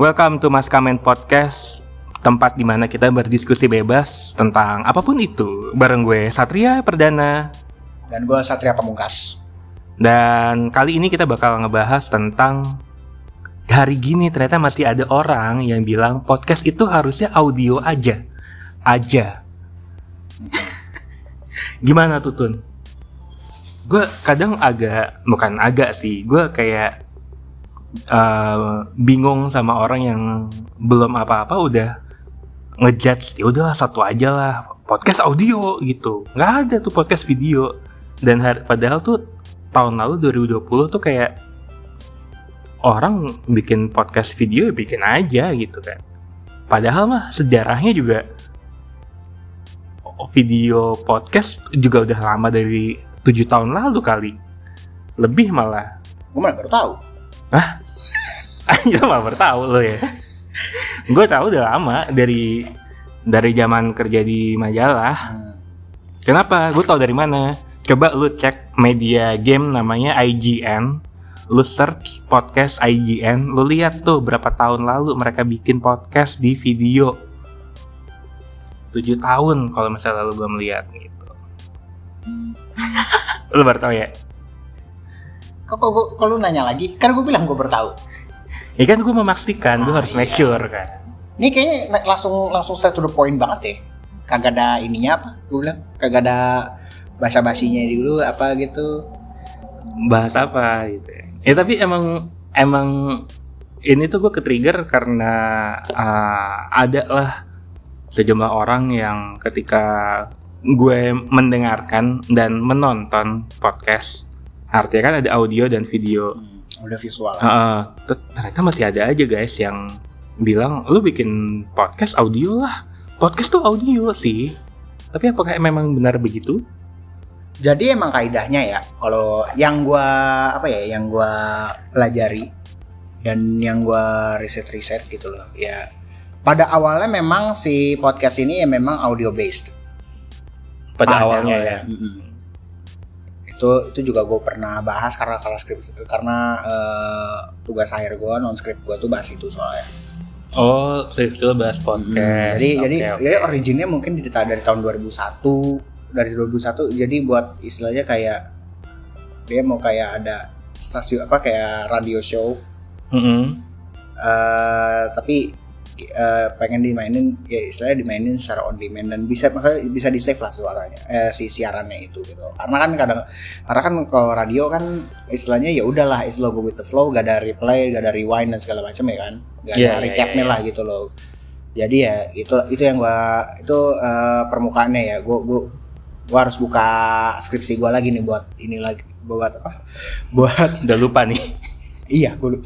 Welcome to Mas Kamen Podcast Tempat di mana kita berdiskusi bebas tentang apa pun itu. Bareng gue Satria Perdana. Dan gue Satria Pamungkas. Dan kali ini kita bakal ngebahas tentang Hari gini ternyata masih ada orang yang bilang podcast itu harusnya audio aja. Aja. Gimana tuh Tun? Gue kadang agak, bukan agak sih Gue kayak uh, bingung sama orang yang belum apa-apa udah ngejudge ya udahlah satu aja lah podcast audio gitu. Nggak ada tuh podcast video. Dan har- padahal tuh tahun lalu 2020 tuh kayak orang bikin podcast video ya bikin aja gitu kan. Padahal mah sejarahnya juga video podcast juga udah lama dari tujuh tahun lalu kali. Lebih malah. Gue malah baru tahu Ayo malah baru tahu lo ya. gue tahu udah lama dari dari zaman kerja di majalah. hmm. Kenapa? Gue tahu dari mana? Coba lu cek media game namanya IGN. Lu search podcast IGN, lu lihat tuh berapa tahun lalu mereka bikin podcast di video. 7 tahun kalau misalnya lu belum lihat gitu. lu baru tahu ya? Kok, kok, kok, kok lu nanya lagi? Kan gue bilang gue baru tahu Ya kan gue memastikan, gue Ah, harus make iya. sure kan. Ini kayaknya langsung langsung straight to the point banget ya Kagak ada ininya apa Gue bilang Kagak ada basa-basinya dulu apa gitu bahas apa gitu ya. Ya tapi emang emang ini tuh gue ke-trigger karena uh, ada lah sejumlah orang yang ketika gue mendengarkan dan menonton podcast artinya kan ada audio dan video hmm, Udah visual. Ter- ternyata masih ada aja guys yang bilang lu bikin podcast audio lah. Podcast tuh audio sih. Tapi apakah memang benar begitu? Jadi emang kaidahnya ya Kalau yang gua Apa ya Yang gua pelajari Dan yang gua riset-riset gitu loh Ya. Pada awalnya memang si podcast ini ya memang audio based pada, awalnya ya. mm-mm. Itu itu juga gue pernah bahas karena kalau skrip karena eh, tugas akhir gue non skrip gue tuh bahas itu soalnya Oh, itu bahas podcast. Mm, jadi Oke, jadi oke. jadi originnya mungkin dari, dari tahun 2001 dari 2001 jadi buat istilahnya kayak dia mau kayak ada stasiun apa kayak radio show Mm-mm. eh tapi eh, pengen dimainin ya istilahnya dimainin secara on demand dan bisa maksudnya bisa di save lah suaranya eh, si siarannya itu gitu. Karena kan kadang karena kan kalau radio kan istilahnya ya udahlah istilah go with the flow gak ada replay gak ada rewind dan segala macam ya kan? Gak Iya, ada iya, recapnya iya, lah gitu loh. Jadi ya itu itu yang gua itu eh, permukaannya ya. Gua gua gua harus buka skripsi gua lagi nih buat ini lagi buat apa? Buat Udah lupa nih. Iya, gue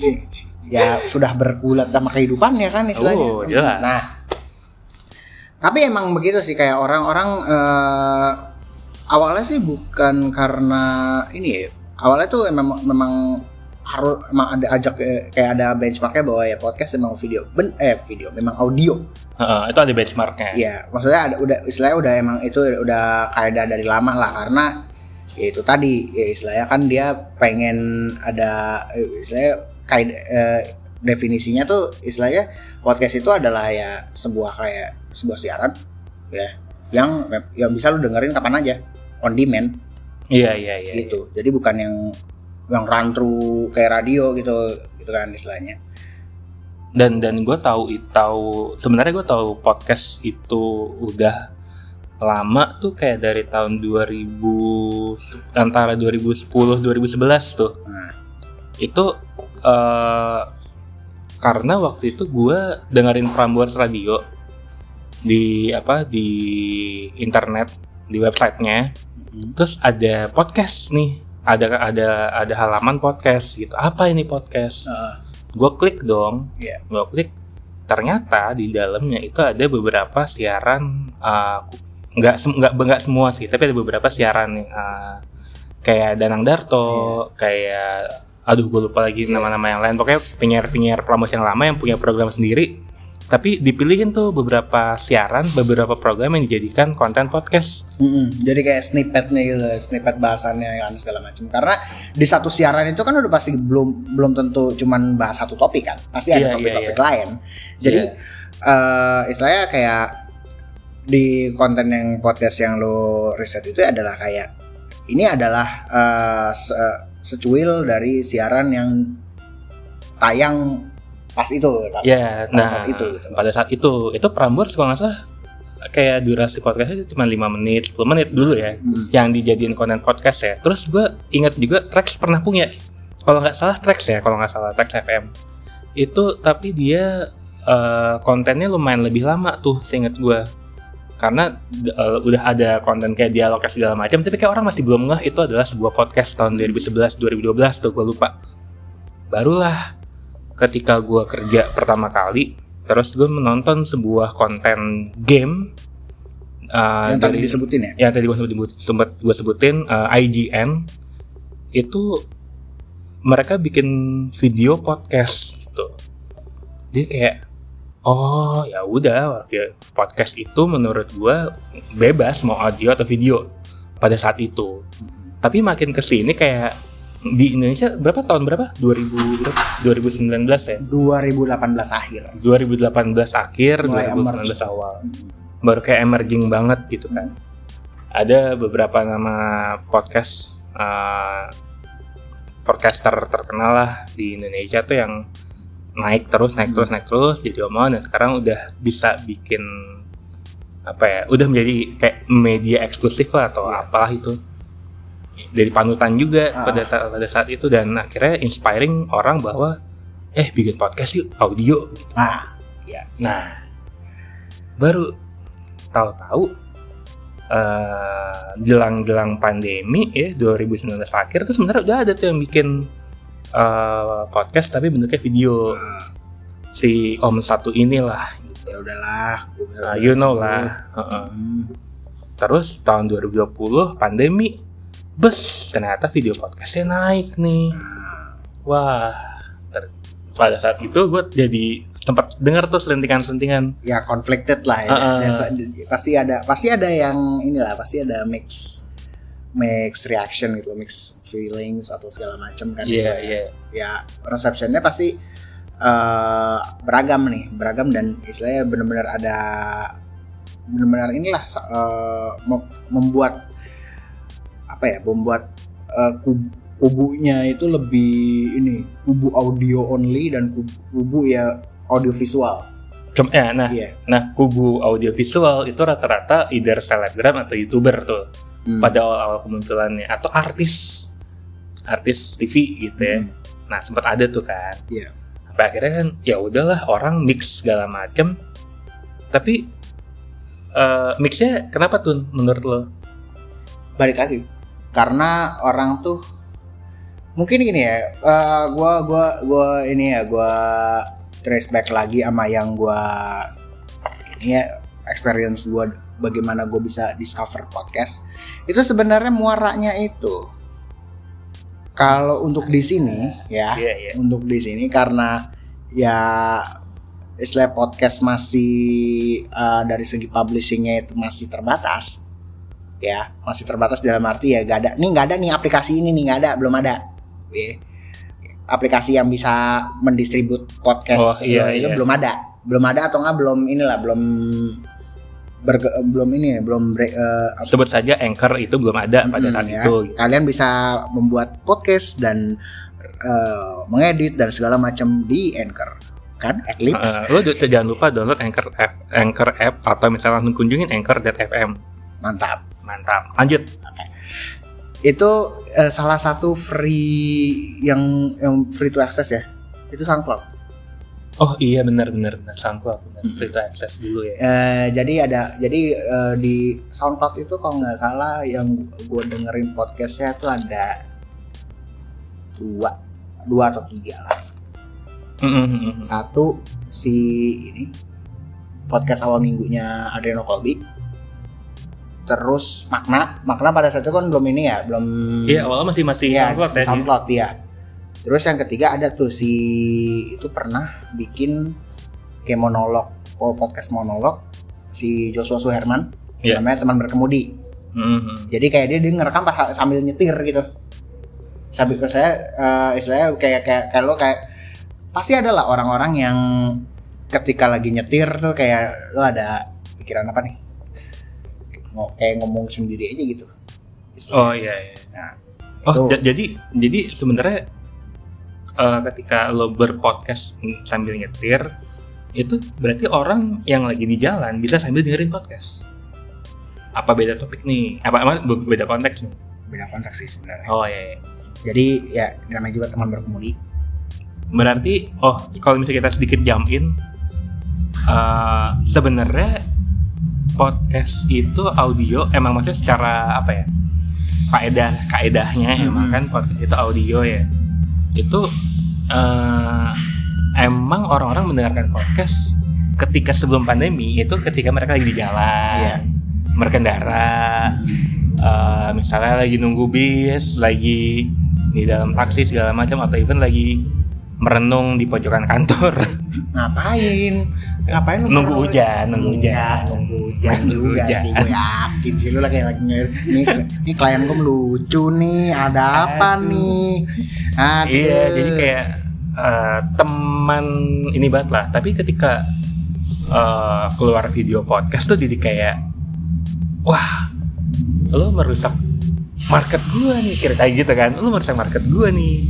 ya sudah bergulat sama kehidupan ya kan istilahnya. Oh, jelas. Nah, tapi emang begitu sih kayak orang-orang eh, awalnya sih bukan karena ini ya. Awalnya tuh memang memang harus emang ada ajak eh, kayak ada benchmarknya bahwa ya podcast memang video ben eh video memang audio Heeh, itu ada benchmarknya. Iya, maksudnya ada udah istilahnya udah emang itu udah kaidah dari lama lah karena ya itu tadi ya istilahnya kan dia pengen ada eh, istilahnya kaidah eh, definisinya tuh istilahnya podcast itu adalah ya sebuah kayak sebuah siaran ya yang yang bisa lu dengerin kapan aja on demand Iya, iya, iya. gitu. Jadi bukan yang yang run through kayak radio gitu gitu kan istilahnya. Dan dan gue tahu tahu sebenarnya gue tahu podcast itu udah lama tuh kayak dari tahun 2000 antara 2010 2011 tuh. Nah, Itu eh karena waktu itu gue dengerin Prambors Radio di apa di internet di websitenya. Mm, terus ada podcast nih ada ada ada halaman podcast gitu. Apa ini podcast? Eh, gue klik dong. Iya. gue klik. Ternyata di dalamnya itu ada beberapa siaran uh, nggak sem- nggak nggak semua sih tapi ada beberapa siaran nih. Uh, kayak Danang Darto kayak aduh gue lupa lagi Iya. nama-nama yang lain pokoknya penyiar penyiar promosi yang lama yang punya program sendiri tapi dipilihin tuh beberapa siaran beberapa program yang dijadikan konten podcast Mm-mm. Jadi kayak snippetnya gitu, snippet bahasannya kan segala macam. Karena di satu siaran itu kan udah pasti belum belum tentu cuman bahas satu topik kan, pasti ada Iya, topik-topik iya, lain. Jadi Iya. eh istilahnya kayak di konten yang podcast yang lo riset itu adalah kayak ini adalah eh, se- secuil dari siaran yang tayang pas itu. tapi ya pada nah saat itu, gitu. pada saat itu itu Prambors kalau nggak salah kayak durasi podcastnya itu cuma 5 menit 10 menit dulu ya Mm. yang dijadiin konten podcast ya terus gue ingat juga Trax pernah punya kalau nggak salah Trax ya kalau nggak salah Trax FM itu tapi dia eh, kontennya lumayan lebih lama tuh seingat gue karena eh, udah ada konten kayak dialog segala macam tapi kayak orang masih belum ngeh itu adalah sebuah podcast tahun 2011 2012 tuh gue lupa. Barulah ketika gue kerja pertama kali terus gue menonton sebuah konten game eh, yang tadi disebutin ya. yang tadi gue sebut, sempat gue sebutin eh, IGN itu mereka bikin video podcast gitu. Jadi kayak oh ya udah podcast itu menurut gue bebas mau audio atau video pada saat itu tapi makin ke sini kayak di Indonesia berapa tahun berapa 2000 berapa? 2019 ya 2018 akhir. 2018 akhir Mulai 2019 emerge. awal baru kayak emerging banget gitu kan ada beberapa nama podcast uh, podcaster terkenal lah di Indonesia tuh yang naik terus naik Hmm. terus naik terus jadi omongan dan sekarang udah bisa bikin apa ya udah menjadi kayak media eksklusif lah atau Iya. apalah itu dari panutan juga Ah. pada pada saat itu dan akhirnya inspiring orang bahwa eh bikin podcast yuk audio gitu. Nah, Nah, baru tahu-tahu eh, jelang-jelang pandemi ya 2019 akhir tuh sebenarnya udah ada tuh yang bikin eh, podcast tapi bentuknya video nah, si Om satu inilah. ya udahlah. Nah, bisa you know lah. Heeh. Hmm. Terus tahun 2020 pandemi, bes ternyata video podcastnya naik nih. Nah, Wah, pada saat itu gue jadi tempat dengar tuh selentingan-selentingan. ya conflicted lah ya. Dan sa- pasti ada pasti ada yang inilah pasti ada mix mix reaction gitu, mix feelings atau segala macam kan. Iya, Saya- iya. Ya receptionnya pasti eh, beragam nih, beragam dan istilahnya benar-benar ada benar-benar inilah eh, mem- membuat apa ya, membuat eh, kub- kubunya itu lebih ini kubu audio only dan kubu, kubu ya audio visual. Ya, nah, Iya. nah kubu audiovisual itu rata-rata either selebgram atau youtuber tuh Hmm. pada awal-awal kemunculannya atau artis artis TV gitu ya. Hmm. Nah sempat ada tuh kan. Iya. Sampai akhirnya kan ya udahlah orang mix segala macem. Tapi eh, mixnya kenapa tuh menurut lo? balik lagi karena orang tuh mungkin gini ya eh, gua gua gua ini ya gua trace back lagi sama yang gua ini ya experience gua bagaimana gue bisa discover podcast itu sebenarnya muaranya itu kalau untuk di sini ya Iya iya. untuk di sini karena ya istilah podcast masih uh, dari segi publishingnya itu masih terbatas ya masih terbatas dalam arti ya gak ada nih nggak ada nih aplikasi ini nih nggak ada belum ada Ya. aplikasi yang bisa mendistribut podcast Oh, iya, itu iya. belum ada belum ada atau nggak belum inilah belum berge, belum ini belum bre- eh, apa- Sebut saja Anchor itu belum ada pada Mm-mm, saat ya. itu. Kalian bisa membuat podcast dan eh, mengedit dan segala macam di Anchor, kan? Eclipse. Uh, lo jangan lupa download Anchor app, Anchor app atau misalnya langsung kunjungin Anchor.fm. Mantap. Mantap. Lanjut. Itu eh, salah satu free yang yang free to access ya. Itu SoundCloud. Oh iya benar benar benar SoundCloud benar. Free to access dulu ya. Eh, jadi ada jadi eh, di SoundCloud itu kalau nggak salah yang gue dengerin podcastnya itu ada dua dua atau tiga lah. Mm, mm, mm, mm. Satu si ini podcast awal minggunya Adriano Colby. Terus makna, makna pada saat itu kan belum ini ya, belum Iya awalnya masih masih Iya, SoundCloud ya. SoundCloud ya. Terus yang ketiga ada tuh si itu pernah bikin kayak monolog po- podcast monolog si Joshua Suherman Iya. namanya teman berkemudi Mhm. jadi kayak dia dia ngerekam pas sambil nyetir gitu sambil saya eh, istilahnya kayak kayak kayak lo kayak pasti ada lah orang-orang yang ketika lagi nyetir tuh kayak lo ada pikiran apa nih mau kayak ngomong sendiri aja gitu Oh iya. iya. Nah, oh jadi jadi sebenarnya eh, ketika lo berpodcast sambil nyetir itu berarti orang yang lagi di jalan bisa sambil dengerin podcast. Apa beda topik nih? Apa, apa beda konteks nih? beda konteks sih sebenarnya Oh iya. iya. jadi ya namanya juga teman berkemudi Berarti oh kalau misalnya kita sedikit jump in eh, sebenarnya podcast itu audio emang maksudnya secara apa ya? Kaedah kaedahnya Hmm. emang kan podcast itu audio ya. Itu eh, emang orang-orang mendengarkan podcast ketika sebelum pandemi itu ketika mereka lagi di jalan, Iya. berkendara, eh, misalnya lagi nunggu bis, lagi di dalam taksi segala macam atau even lagi merenung di pojokan kantor ngapain ngapain lu nunggu hujan nunggu Enggak, hujan nunggu hujan juga hujan. sih gue yakin sih lu lagi lagi nge- nih ini klien gue melucu nih ada apa Aduh. nih? Aduh. iya jadi kayak eh, teman ini banget lah. Tapi ketika eh, keluar video podcast tuh jadi kayak wah lo merusak market gua nih kira kayak gitu kan. Lo merusak market gua nih.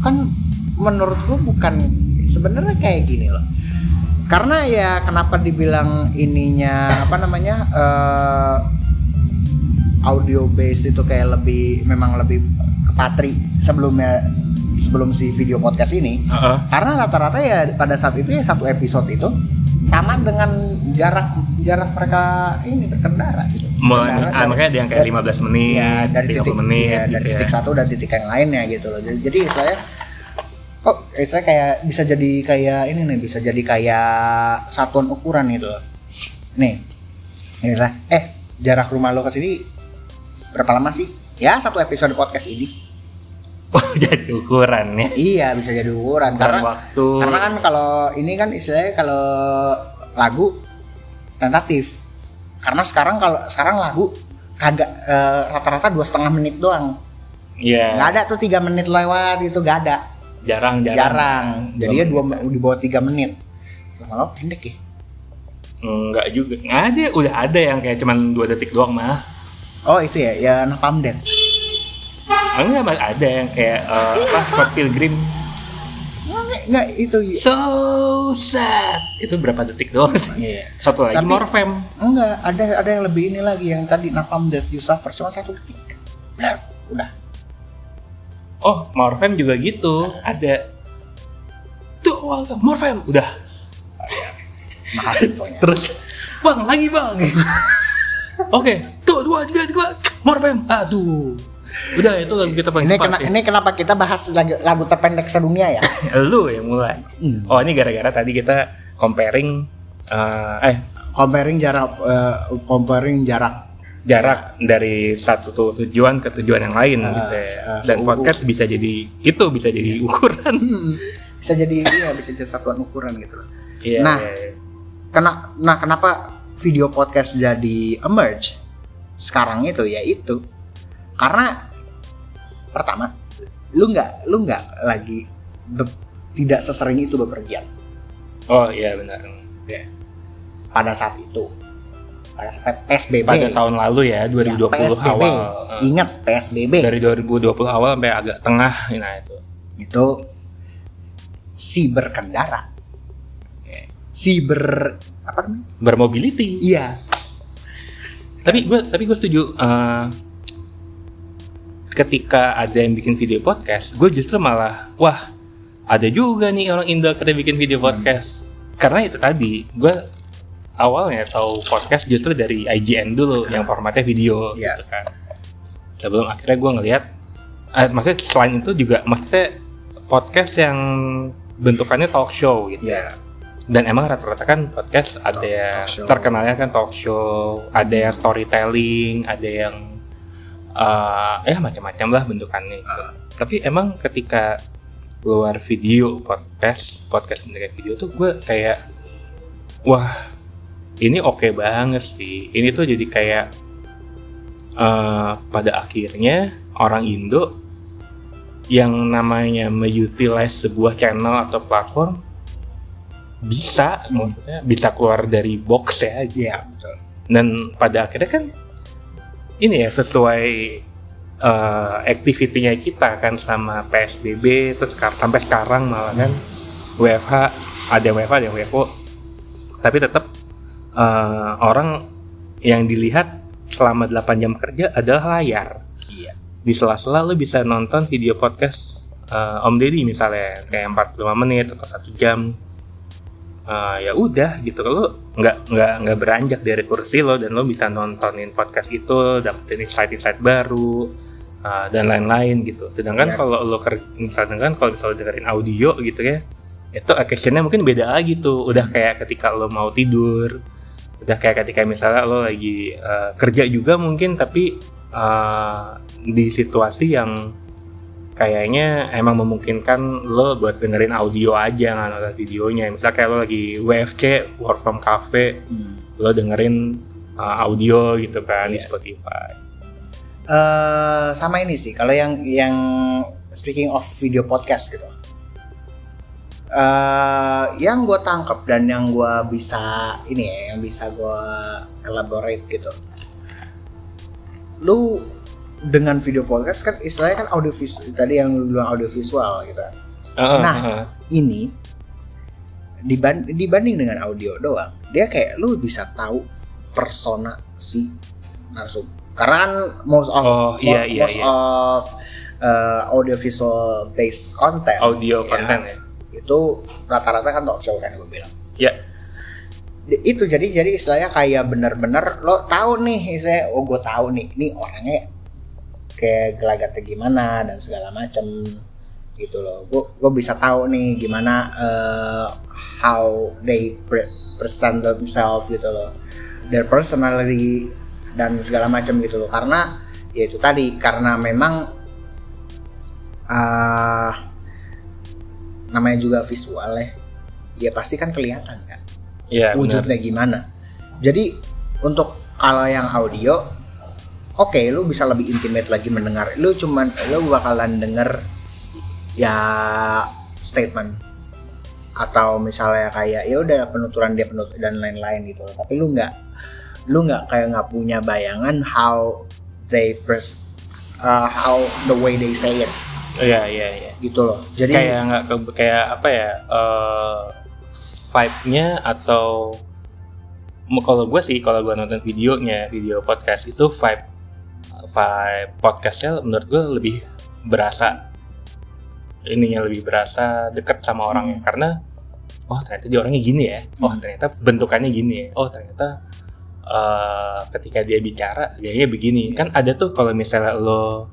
Kan menurut gue bukan sebenarnya kayak gini loh karena ya kenapa dibilang ininya apa namanya eh, audio base itu kayak lebih memang lebih kepatri sebelumnya sebelum si video podcast ini Heeh. karena rata-rata ya pada saat itu ya satu episode itu sama dengan jarak jarak mereka ini berkendara gitu. Berkendara ah, dari- makanya ada yang kayak 15 menit ya dari 30 titik menit ya, dari gitu ya. titik satu dan titik yang lainnya gitu loh jadi, jadi saya kok saya kayak bisa jadi kayak ini nih bisa jadi kayak satuan ukuran gitu. Loh nih Inilah, eh jarak rumah lo ke sini berapa lama sih? Ya satu episode podcast ini. Oh jadi ukuran ya? Iya bisa jadi ukuran. Ukuran karena waktu. karena kan kalau ini kan istilahnya kalau lagu tentatif. Karena sekarang kalau sekarang lagu kagak eh, rata-rata dua setengah menit doang. Iya, nggak ada tuh tiga menit lewat itu nggak ada jarang jarang jarang jadi ya dua di bawah tiga menit kalau pendek ya Enggak juga. Nggak ada, udah ada yang kayak cuman dua detik doang mah. oh itu ya ya napam dead Enggak, ada yang kayak eh, apa Scott Pilgrim. nggak nggak itu So sad. Itu berapa detik doang sih? Iya. Satu lagi Tapi- Morfem. enggak ada ada yang lebih ini lagi yang tadi napam dead you suffer cuma satu detik Blar, udah Oh, Morfem juga gitu. Ada. Tuh, wah, Morfem. Udah. makasih infonya Terus, bang, lagi bang. Oke, tuh dua tiga tiga. Morfem. Aduh. Udah itu lagu kita paling ini, cepat kena, ya. ini kenapa kita bahas lagu, lagu terpendek sedunia ya Lu yang mulai. Oh, ini gara-gara tadi kita comparing eh, eh comparing jarak eh, comparing jarak jarak dari satu tu- tujuan ke tujuan yang lain Ah, gitu ya. ah, Dan podcast bisa jadi itu bisa jadi ukuran. hmm, bisa jadi ya bisa jadi satuan ukuran gitu loh Iya. Nah. iya, iya. Kena, nah kenapa video podcast jadi emerge sekarang itu ya itu karena pertama lu nggak lu nggak lagi be- tidak sesering itu bepergian Oh iya benar. pada saat itu pada saat PSBB Pada tahun lalu ya 2020 Ya, PSBB. awal. Ingat PSBB Dari 2020 awal sampai agak tengah nah itu. itu si berkendara Ya, si ber apa namanya Bermobility. iya Tapi gue tapi gue setuju eh, ketika ada yang bikin video podcast, gue justru malah wah ada juga nih orang Indo pada bikin video podcast. Karena itu tadi gue awalnya tahu podcast justru dari IGN dulu yang formatnya video Iya. gitu kan. Sebelum akhirnya gue ngelihat, eh, maksudnya selain itu juga maksudnya podcast yang bentukannya talk show gitu. ya Dan emang rata-rata kan podcast ada Talk- yang talk terkenalnya kan talk show, ada yang storytelling, ada yang eh ya macam-macam lah bentukannya. gitu. Ah. Tapi emang ketika keluar video podcast, podcast bentuknya video tuh gue kayak wah ini oke banget sih ini tuh jadi kayak eh, pada akhirnya orang Indo yang namanya mengutilize sebuah channel atau platform bisa Hmm. maksudnya bisa keluar dari box ya Iya, betul. dan pada akhirnya kan ini ya sesuai uh, activity-nya kita kan sama PSBB terus sampai sekarang malah kan WFH ada yang WFH ada yang WFO tapi tetap uh, orang yang dilihat selama 8 jam kerja adalah layar. Iya. di sela-sela lu bisa nonton video podcast uh, Om Deddy misalnya kayak 45 menit atau satu jam. Uh, ya udah gitu. Lo nggak nggak nggak beranjak dari kursi lo dan lo bisa nontonin podcast itu dapetin insight-insight baru uh, dan lain-lain gitu. Sedangkan Ya. kalau lo ker sedangkan kalau misalnya dengerin audio gitu ya itu occasionnya mungkin beda lagi tuh. Udah kayak ketika lo mau tidur udah kayak ketika misalnya lo lagi uh, kerja juga mungkin tapi uh, di situasi yang kayaknya emang memungkinkan lo buat dengerin audio aja nggak nonton videonya misalnya kayak lo lagi WFC work from cafe Hmm. lo dengerin uh, audio gitu kan di Iya. Spotify eh sama ini sih kalau yang yang speaking of video podcast gitu eh yang gue tangkap dan yang gue bisa ini ya yang bisa gue elaborate gitu. Lu dengan video podcast kan istilahnya kan audio visual tadi yang lu bilang audio visual gitu. Uh, Nah. uh, uh. ini diban- dibanding dengan audio doang dia kayak lu bisa tahu persona si narsum. Karena kan most of oh iya iya most iya of uh, audio visual based content audio ya, content ya itu rata-rata kan talk show kan gue bilang. Ya. Di- itu jadi jadi istilahnya kayak bener-bener lo tahu nih istilahnya oh gue tahu nih nih orangnya kayak gelagatnya gimana dan segala macem gitu loh. Gue gue bisa tahu nih gimana uh, how they pre- present themselves gitu loh. Their personality dan segala macam gitu loh. Karena ya itu tadi karena memang ah namanya juga visual ya ya pasti kan kelihatan kan benar. wujudnya gimana jadi untuk kalau yang audio oke lu bisa lebih intimate lagi mendengar lu cuman lu bakalan denger ya statement atau misalnya kayak ya udah penuturan dia penut dan lain-lain gitu loh. tapi lu nggak lu nggak kayak nggak punya bayangan how they pres uh, how the way they say it iya iya iya. Gitu loh. Jadi kayak nggak ke- kayak apa ya eh vibe-nya atau kalau gue sih kalau gue nonton videonya video podcast itu vibe vibe podcastnya menurut gue lebih berasa. Ininya lebih berasa deket sama orangnya. Karena oh ternyata dia orangnya gini ya. Oh Hmm. ternyata bentukannya gini ya. Oh ternyata eh, ketika dia bicara dia begini. Kan ada tuh kalau misalnya lo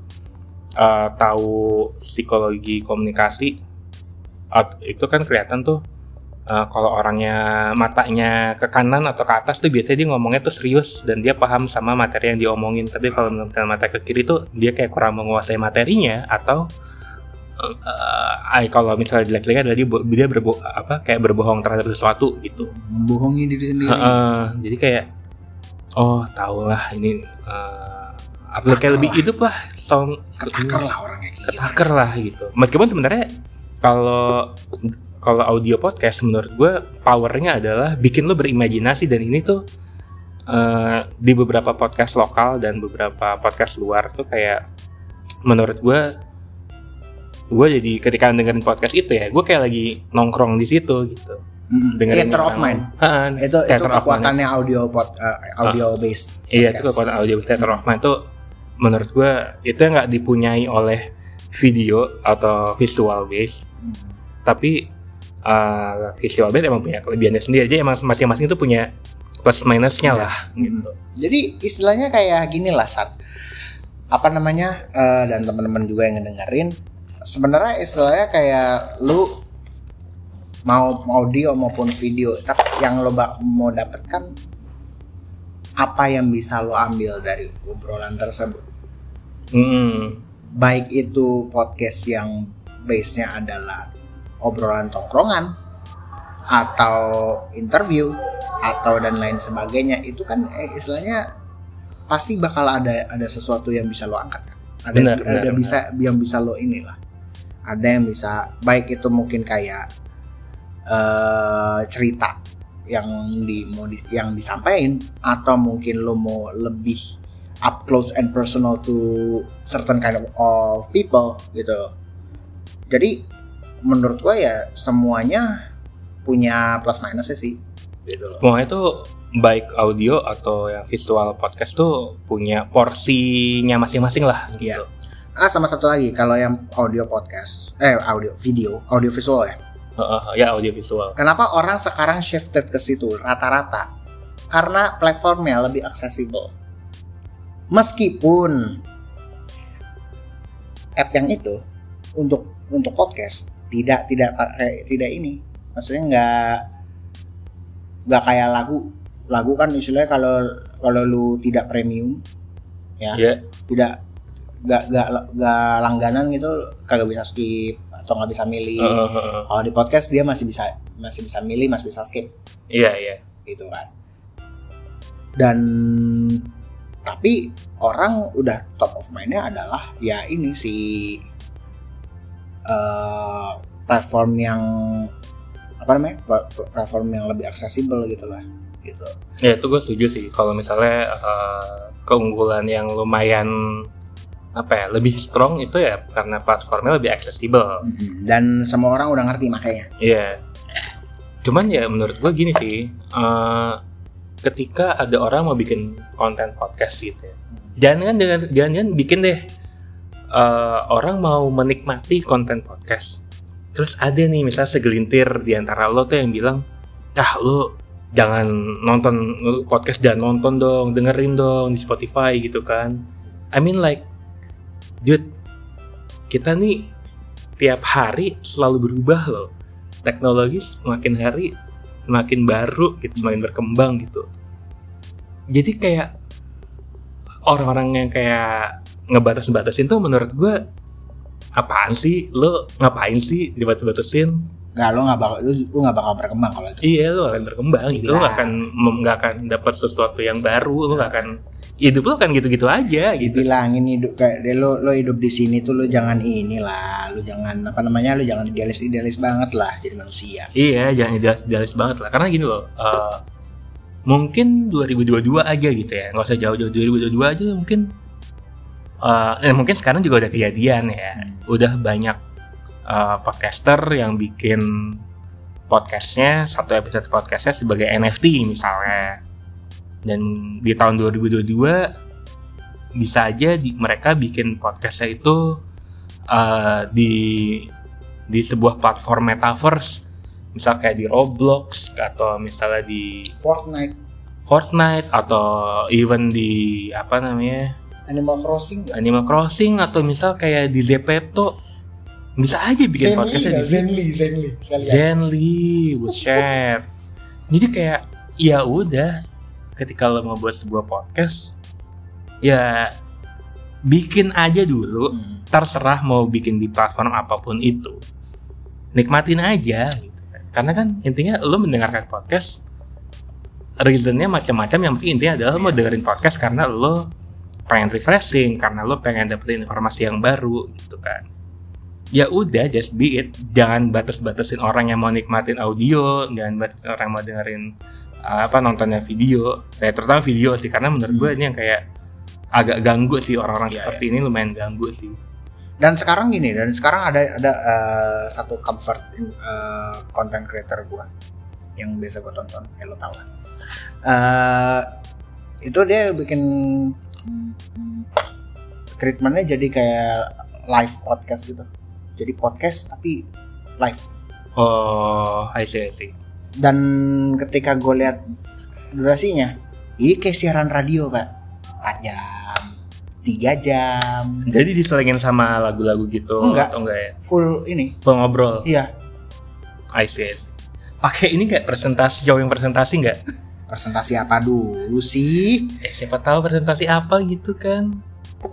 eh, tahu psikologi komunikasi itu kan kelihatan tuh eh, kalau orangnya matanya ke kanan atau ke atas tuh biasanya dia ngomongnya tuh serius dan dia paham sama materi yang diomongin. Tapi kalau misalnya mata ke kiri tuh dia kayak kurang menguasai materinya atau ay, kalau misalnya jelek-jeleknya adalah dia, dia berbo apa kayak berbohong terhadap sesuatu gitu. Membohongi diri sendiri. Heeh, jadi kayak oh tau lah ini apa kayak lebih hidup lah sound ketaker lah orangnya gitu. ketaker lah gitu. Meskipun sebenarnya kalau kalau audio podcast menurut gue powernya adalah bikin lo berimajinasi dan ini tuh eh, di beberapa podcast lokal dan beberapa podcast luar tuh kayak menurut gue gue jadi ketika dengerin podcast itu ya gue kayak lagi nongkrong di situ gitu Mm, dengerin theater of mind itu itu kekuatannya audio pod, uh, audio based Iya itu podcast. kekuatan audio theater of mind itu menurut gue itu nggak dipunyai oleh video atau visual base Mm. tapi uh, visual base emang punya kelebihannya sendiri aja emang masing-masing itu punya plus minusnya Iya. lah gitu. Jadi istilahnya kayak gini lah Sat. Apa namanya? eh, dan teman-teman juga yang ngedengerin sebenarnya istilahnya kayak lu mau audio maupun video, tapi yang lo mau dapatkan apa yang bisa lo ambil dari obrolan tersebut. Mm, Baik itu podcast yang base-nya adalah obrolan tongkrongan atau interview atau dan lain sebagainya itu kan eh, istilahnya pasti bakal ada ada sesuatu yang bisa lo angkat. Kan ada Benar, ada benar, bisa yang bisa lo inilah. Ada yang bisa baik itu mungkin kayak eh cerita yang di mau di- yang disampaikan atau mungkin lo mau lebih up close and personal to certain kind of, of people gitu jadi menurut gua ya semuanya punya plus minusnya sih gitu loh Semua itu baik audio atau yang visual podcast tuh punya porsinya masing-masing lah. Iya. Gitu. ah sama satu lagi kalau yang audio podcast eh audio video audio visual ya Heeh, ya audio visual. kenapa orang sekarang shifted ke situ rata-rata? Karena platformnya lebih aksesibel meskipun app yang itu untuk untuk podcast tidak tidak pakai tidak ini. Maksudnya nggak nggak kayak lagu. Lagu kan istilahnya kalau kalau lu tidak premium ya Iya. tidak nggak nggak nggak langganan gitu kagak bisa skip atau nggak bisa milih. Heeh, heeh. kalau di podcast dia masih bisa masih bisa milih masih bisa skip. Iya, iya. gitu kan. Dan tapi orang udah top of mindnya adalah ya ini si eh, platform yang apa namanya pla- pla- platform yang lebih aksesibel gitu lah gitu. Ya itu gue setuju sih. Kalau misalnya eh, keunggulan yang lumayan apa ya lebih strong itu ya karena platformnya lebih aksesibel. Mm-mm. dan semua orang udah ngerti makanya Iya. Cuman ya menurut gue gini sih, eh, ketika ada orang mau bikin konten podcast gitu ya, jangan kan dengan jangan bikin deh eh, orang mau menikmati konten podcast. Terus ada nih misalnya segelintir di antara lo tuh yang bilang, ah lo jangan nonton podcast jangan nonton dong, dengerin dong di Spotify gitu kan. I mean like, dude, kita nih tiap hari selalu berubah loh. Teknologi semakin hari semakin baru gitu semakin berkembang gitu. Jadi kayak orang-orang yang kayak ngebatas-batasin tuh menurut gue apaan sih? Lo ngapain sih dibatas-batasin? Nggak lo nggak bakal lu nggak bakal berkembang kalau itu. Iya lo akan berkembang gitu. Lo Iya. nggak akan nggak akan dapat sesuatu yang baru lo nggak akan hidup lo kan gitu-gitu aja gitu dibilangin hidup kayak deh lo lo hidup di sini tuh lo jangan inilah lo jangan apa namanya lo jangan idealis idealis banget lah jadi manusia Iya, jangan idealis, idealis banget lah. Karena gini loh, eh, mungkin 2022 aja gitu ya, nggak usah jauh-jauh 2022 aja mungkin. eh eh, mungkin sekarang juga udah kejadian ya, Hmm. udah banyak eh, podcaster yang bikin podcastnya satu episode podcastnya sebagai NFT misalnya. Dan di tahun 2022 bisa aja di, mereka bikin podcastnya itu eh, di di sebuah platform metaverse misal kayak di Roblox atau misalnya di Fortnite Fortnite atau even di apa namanya Animal Crossing nggak? Animal Crossing atau misal kayak di Zepeto bisa aja bikin podcastnya di situ. Zenly Zenly saya lihat. Zenly, share. Jadi kayak ya udah ketika lo mau buat sebuah podcast ya bikin aja dulu Hmm. terserah mau bikin di platform apa pun itu. Nikmatin aja gitu. karena kan intinya lo mendengarkan podcast reasonnya macam-macam. Yang penting intinya adalah lo mau dengerin podcast karena lo pengen refreshing karena lo pengen dapetin informasi yang baru gitu kan. Ya udah just be it. Jangan batas-batasin orang yang mau nikmatin audio jangan batasin orang yang mau dengerin apa nontonnya video. Ya terutama video sih karena menurut gue Hmm. ini yang kayak agak ganggu sih orang-orang Iya, seperti ini lumayan ganggu sih. Dan sekarang gini dan sekarang ada ada eh, satu comfort eh, content creator gua yang biasa gua tonton ya lo tau lah. Eh, itu dia bikin treatmentnya jadi kayak live podcast gitu. Jadi podcast tapi live. Oh, I see, I see. Dan ketika gue lihat durasinya ini kayak siaran radio pak 4 jam 3 jam Jadi diselingin sama lagu-lagu gitu Enggak. atau enggak ya? full ini Full ngobrol. iya I see. Pakai ini enggak presentasi showing presentasi enggak? presentasi apa dulu sih Eh, siapa tahu presentasi apa gitu kan.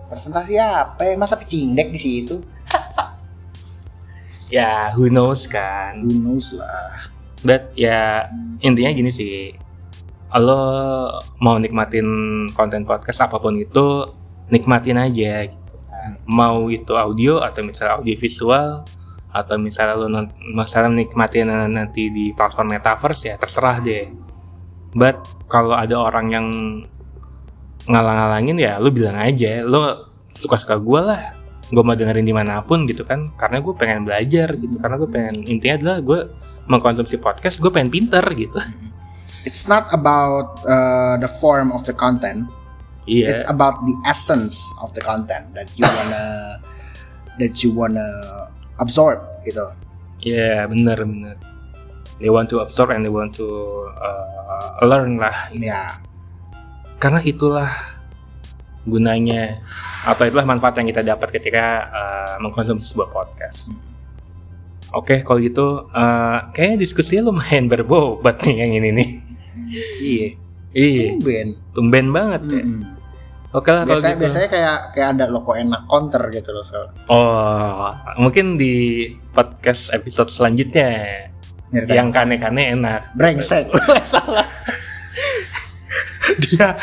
presentasi apa ya? masa pecindek di situ Ya, who knows kan. who knows lah But ya intinya gini sih, lo mau nikmatin konten podcast apa pun itu nikmatin aja. Gitu. Mau itu audio atau misalnya audio visual atau misalnya lo misalnya nikmatin nanti di platform metaverse ya terserah deh. But kalau ada orang yang ngalang-ngalangin ya lo bilang aja, lo suka-suka gue lah. Gue mau dengerin di mana pun gitu kan, karena gue pengen belajar gitu, karena gue pengen intinya adalah gue mengkonsumsi podcast, gue pengen pinter gitu. It's not about uh, the form of the content. Iya. It's about the essence of the content that you wanna that you wanna absorb gitu. Iya bener bener. They want to absorb and they want to uh, learn lah. Ya, Karena itulah gunanya atau itulah manfaat yang kita dapat ketika uh, mengkonsumsi sebuah podcast. Oke, kalau gitu uh, kayaknya diskusinya lumayan berbobot nih yang ini nih. iya. Iya, Ben. tumben banget ya. Oke lah kalau Biasanya gitu. biasanya kayak kayak ada lo kok enak counter gitu loh. So. Oh, mungkin di podcast episode selanjutnya Nyeritain. yang kane-kane enak. brengsek. Salah. Dia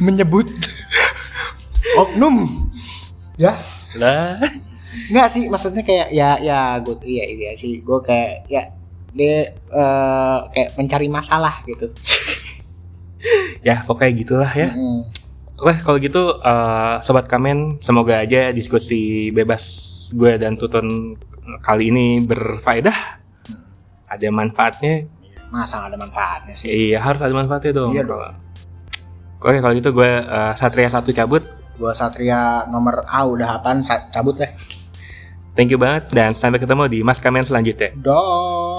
menyebut oknum. Ya, Lah. Enggak sih, maksudnya kayak ya ya gue iya iya sih, gue kayak ya dia eh, kayak mencari masalah gitu. ya pokoknya gitulah ya Mm. oke kalau gitu eh, sobat kamen semoga aja diskusi bebas gue dan tutun kali ini berfaedah ada manfaatnya Masa nggak ada manfaatnya sih? iya harus ada manfaatnya dong Iya dong. oke kalau gitu gue eh, satria satu cabut Gua Satria nomor A udah apaan? Cabut deh. thank you banget dan sampai ketemu di mas kamen selanjutnya Dong.